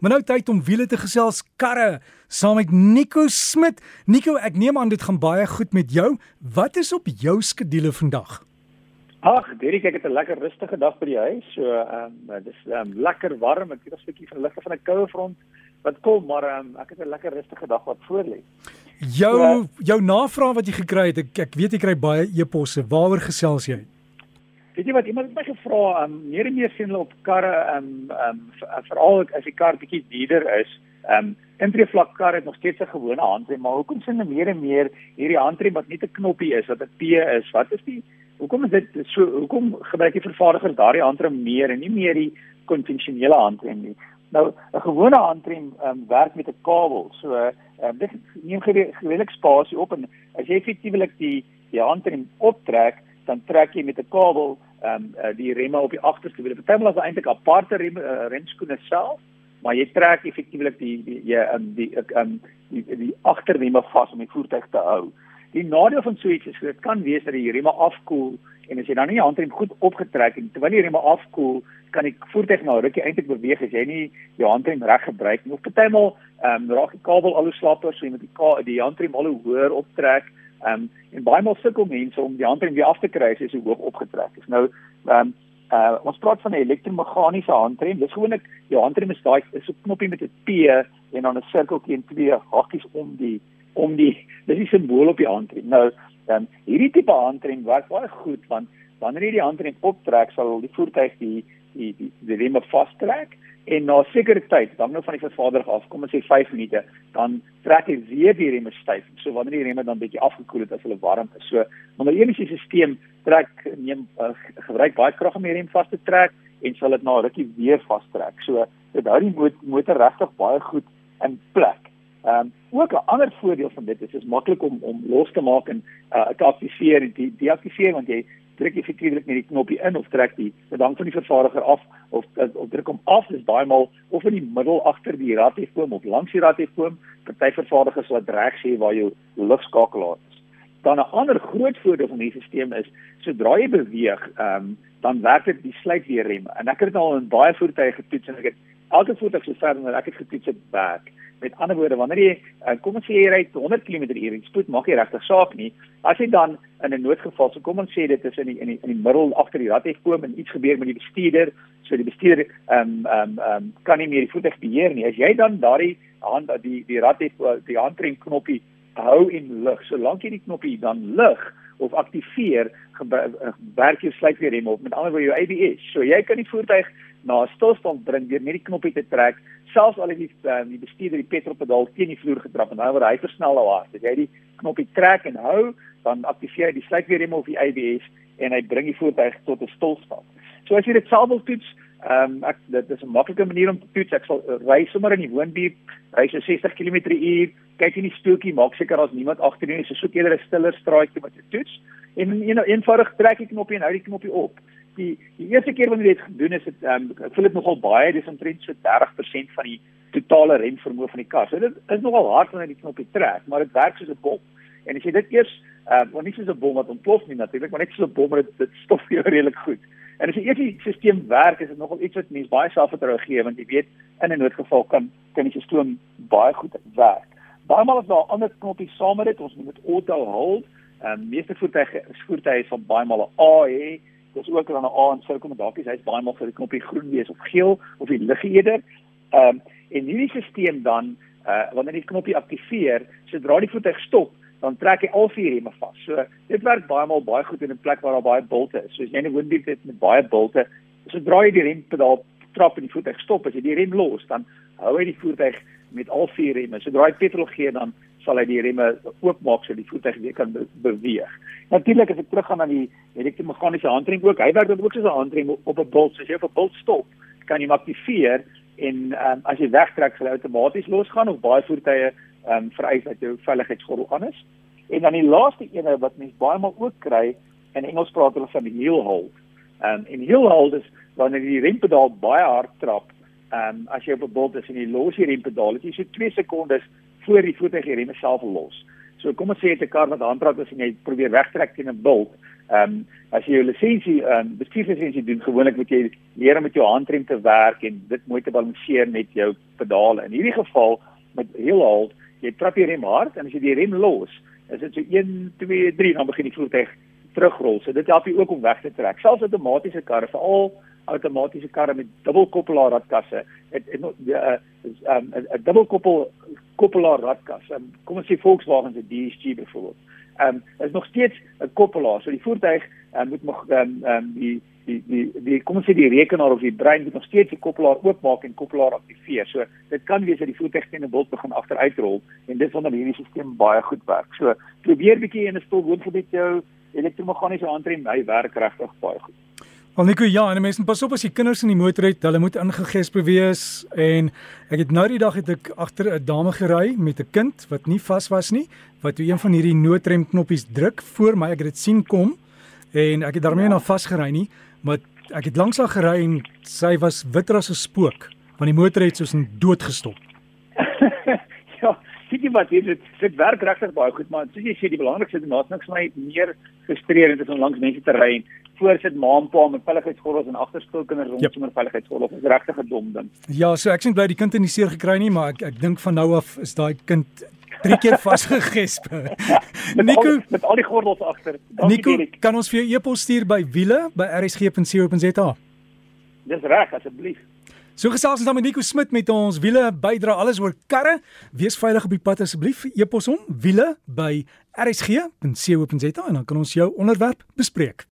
Maar nou tyd om wiele te gesels karre saam met Nico Smit. Nico, ek neem aan dit gaan baie goed met jou. Wat is op jou skedule vandag? Ag, Derek, ek het 'n lekker rustige dag by die huis. So, ehm um, dis ehm um, lekker warm. Ek het 'n stukkie van ligte van 'n koue front wat kom, maar ehm um, ek het 'n lekker rustige dag wat voor lê. Jou so, jou navraag wat jy gekry het, ek, ek weet jy kry baie e-posse. Waaroor gesels jy? Weet jy wat iemand het my gevra, um, meer en meer sien hulle op karre, um, um, veral as die kar bietjie duurder is, um, intree vlak kar het nog steeds 'n gewone handrem, maar hoekom sien hulle meer en meer hierdie handrem wat net 'n knoppie is, wat 'n P is? Wat is die hoekom is dit so hoekom gebruik die vervaardigers daardie handrem meer en nie meer die konvensionele handrem nie? Nou 'n gewone handrem um, werk met 'n kabel. So um, dit neem geweldig spasie op en as jy effektiewelik die die handrem optrek, dan trek jy met 'n kabel ehm um, uh, die remme op die agterste wiel. Partymal is eintlik aparte rem, uh, remskoene self, maar jy trek effektiewelik die die jy um, die um, die, die agterremme vas om die voertuig te hou. Die nadeel van so iets is dit kan wees dat die remme afkoel en as jy dan nie die handrem goed opgetrek het terwyl die remme afkoel, kan die voertuig nou rukkie eintlik beweeg as jy nie die handrem reg gebruik nie. Of partymal ehm um, raak die kabel al hoe slapper, so jy moet die die handrem al hoe hoër optrek. Ehm um, en baie maal sukkel mense om die handrem weer af te kry as hy so hoog opgetrek is. Nou ehm um, uh, ons praat van 'n elektromeganiese handrem. Dis gewoonlik die handrem is daai is 'n knoppie met 'n P en dan 'n sirkeltjie en twee hakkies om die om die dis die simbool op die handrem. Nou dan um, hierdie tipe handrem werk baie goed want wanneer jy die handrem optrek sal die voertuig die die die, die remme vastrek en na sekere tyd, dan nou van die vervaardiger af, kom ons sê 5 minute, dan trek hy weer die remme styf. So wanneer die remme dan bietjie afgekoel het as hulle warm is. So wanneer die enige stelsel trek neem uh, gebruik baie krag om die rem vas te trek en sal dit na rukkie weer vastrek. So dit hou die motor regtig baie goed in plek. Ehm um, ook 'n ander voordeel van dit is is maklik om om los te maak en uh, te aktiveer en te deaktiveer want jy druk effektiewelik net die knoppie in of trek die pedang van die vervaardiger af of of druk hom af dis baie maal of in die middel agter die radiofoon of langs die radiofoon party vervaardigers laat reg sê waar jou lugskakelaar is. Dan 'n ander groot voordeel van hierdie stelsel is sodra jy beweeg um, dan werk dit die sluitweerrem en ek het dit al in baie voertuie getoets en ek het elke voertuig so ver en ek het getoets dit werk Met ander woorde, wanneer jy uh, kom ons sê jy ry 100 km/h en spoed maak jy regtig saak nie. As jy dan in 'n noodgeval, so kom ons sê dit is in die in die in die middel agter die rad het kom en iets gebeur met die bestuurder, so die bestuurder ehm um, ehm um, um, kan nie meer die voertuig beheer nie. As jy dan daardie hand die die rad het die handrem knoppie hou in lig, solank jy die knoppie dan lig of aktiveer, werk jy sluitweerrem op. Met ander woorde jou ABS. So jy kan die voertuig na 'n stilstand bring deur net die knoppie te trek selfs al het die uh, die bestuurder die petrolpedaal teen die vloer getrap en dan word hy versnel nou hard. As jy die knoppie trek en hou, dan aktiveer hy die sluitweerrem of die ABS en hy bring die voertuig tot 'n stilstand. So as jy dit self wil toets, ehm um, ek dit is 'n maklike manier om te toets. Ek sal uh, ry sommer in die woonbuurt, ry so 60 km/h, kyk in die stoeltjie, maak seker daar's niemand agter nie, so soek eerder 'n stiller straatjie wat jy toets en een, eenvoudig trek die knoppie en hou die knoppie op die die eerste keer wanneer jy dit gedoen het, het um, ek voel dit nogal baie, dis omtrent so 30% van die totale remvermoë van die kar. So dit is nogal hard wanneer jy die knoppie trek, maar dit werk soos 'n bom. En as jy dit eers, uh, want nie soos 'n bom wat ontplof nie natuurlik, maar net soos 'n bom wat dit, dit stof jou redelik goed. En as die stelsel werk, is dit nogal iets wat mense baie selfvertroue gee want jy weet in 'n noodgeval kan kan die stelsel baie goed werk. Baie maal is daar ander knoppies saam met dit. Ons moet auto hold. Ehm um, meeste voertuie voertuie van baie maal 'n A hê dis ook dan 'n A en sou kom dalk hy's baie maal vir die knoppie groen wees of geel of die liggeder. Ehm um, en hierdie stelsel dan uh wanneer die knoppie aktiveer, sodra die voertuig stop, dan trek hy al vier remme vas. So dit werk baie maal baie goed in 'n plek waar daar baie bulte is. So as jy 'n woonbuurt het met baie bulte, sodra jy die rempedaal trap en die voertuig stop, as jy die rem los, dan hou hy die voertuig met al vier remme. Sodra hy petrol gee, dan sal hy die remme oopmaak sodat die voertuig weer kan be beweeg. Natuurlik as ek teruggaan aan die elektromeganiese handrem ook, hy werk dan ook soos 'n handrem op 'n bult. So as jy op 'n bult stop, kan jy hom aktiveer en um, as jy wegtrek sal hy outomaties losgaan of baie voertuie ehm um, vereis dat jou veiligheidsgordel aan is. En dan die laaste ene wat mense baie maal ook kry in Engels praat hulle van heel hold. Ehm um, en heel hold is wanneer jy die rempedaal baie hard trap, ehm um, as jy op 'n bult is en jy los die rempedaal, dit is so 2 sekondes voor die voertuig die remme self los. So kom ons sê jy het 'n kar wat aantrap as jy probeer wegtrek teen 'n bult, Ehm um, as jy jou lisensie ehm um, bestuurslisensie doen, gewoonlik moet jy leer om met jou handrem te werk en dit mooi te balanseer met jou pedale. In hierdie geval met heel halt, jy trap die rem hard en as jy die rem los, is dit so 1 2 3 dan begin die voertuig terugrol. So dit help jy ook om weg te trek. Selfs outomatiese karre, veral outomatiese karre met dubbelkoppelaar radkasse, uh, is 'n 'n dubbelkoppel koppelaar radkas. Um, kom ons sê Volkswagen se DSG byvoorbeeld. Ehm um, is nog steeds 'n koppelaar. So die voertuig um, moet nog um, um, die die die die kom ons sê die rekenaar of die brein moet nog steeds die koppelaar oopmaak en koppelaar aktiveer. So dit kan wees dat die voertuig teen 'n bult begin agteruitrol en dit wanneer hierdie stelsel baie goed werk. So probeer bietjie en dit stil woon vir dit jou elektromeganiese handrem hy werk regtig baie goed. Al Nico ja, en mense pas op as jy kinders in die motor het, hulle moet ingegesp wees en ek het nou die dag het ek agter 'n dame gery met 'n kind wat nie vas was nie, wat toe een van hierdie noodrem knoppies druk voor my, ek het dit sien kom en ek het daarmee ja. na vasgery nie, maar ek het langs haar gery en sy was witter as 'n spook, want die motor het soos in dood gestop. ja, sien jy wat dit dit werk regtig baie goed maar soos jy sê die belangrikste ding is niks my meer frustrerend is om langs mense te ry en voor sit ma en pa met veiligheidsgordels en agterskoolkinders rond yep. sonder veiligheidsgordels is regtig 'n dom ding. Ja, so ek sien bly die kind in die seer gekry nie, maar ek ek dink van nou af is daai kind drie keer vasgegesp. Nico al, met al die gordels agter. Nico, kan ons vir jou e-pos stuur by wiele by rsg.co.za? Dis reg asseblief. So gesels ons dan met Nico Smit met ons wiele bydra alles oor karre. Wees veilig op die pad asseblief. E-pos hom wiele by rsg.co.za en dan kan ons jou onderwerp bespreek.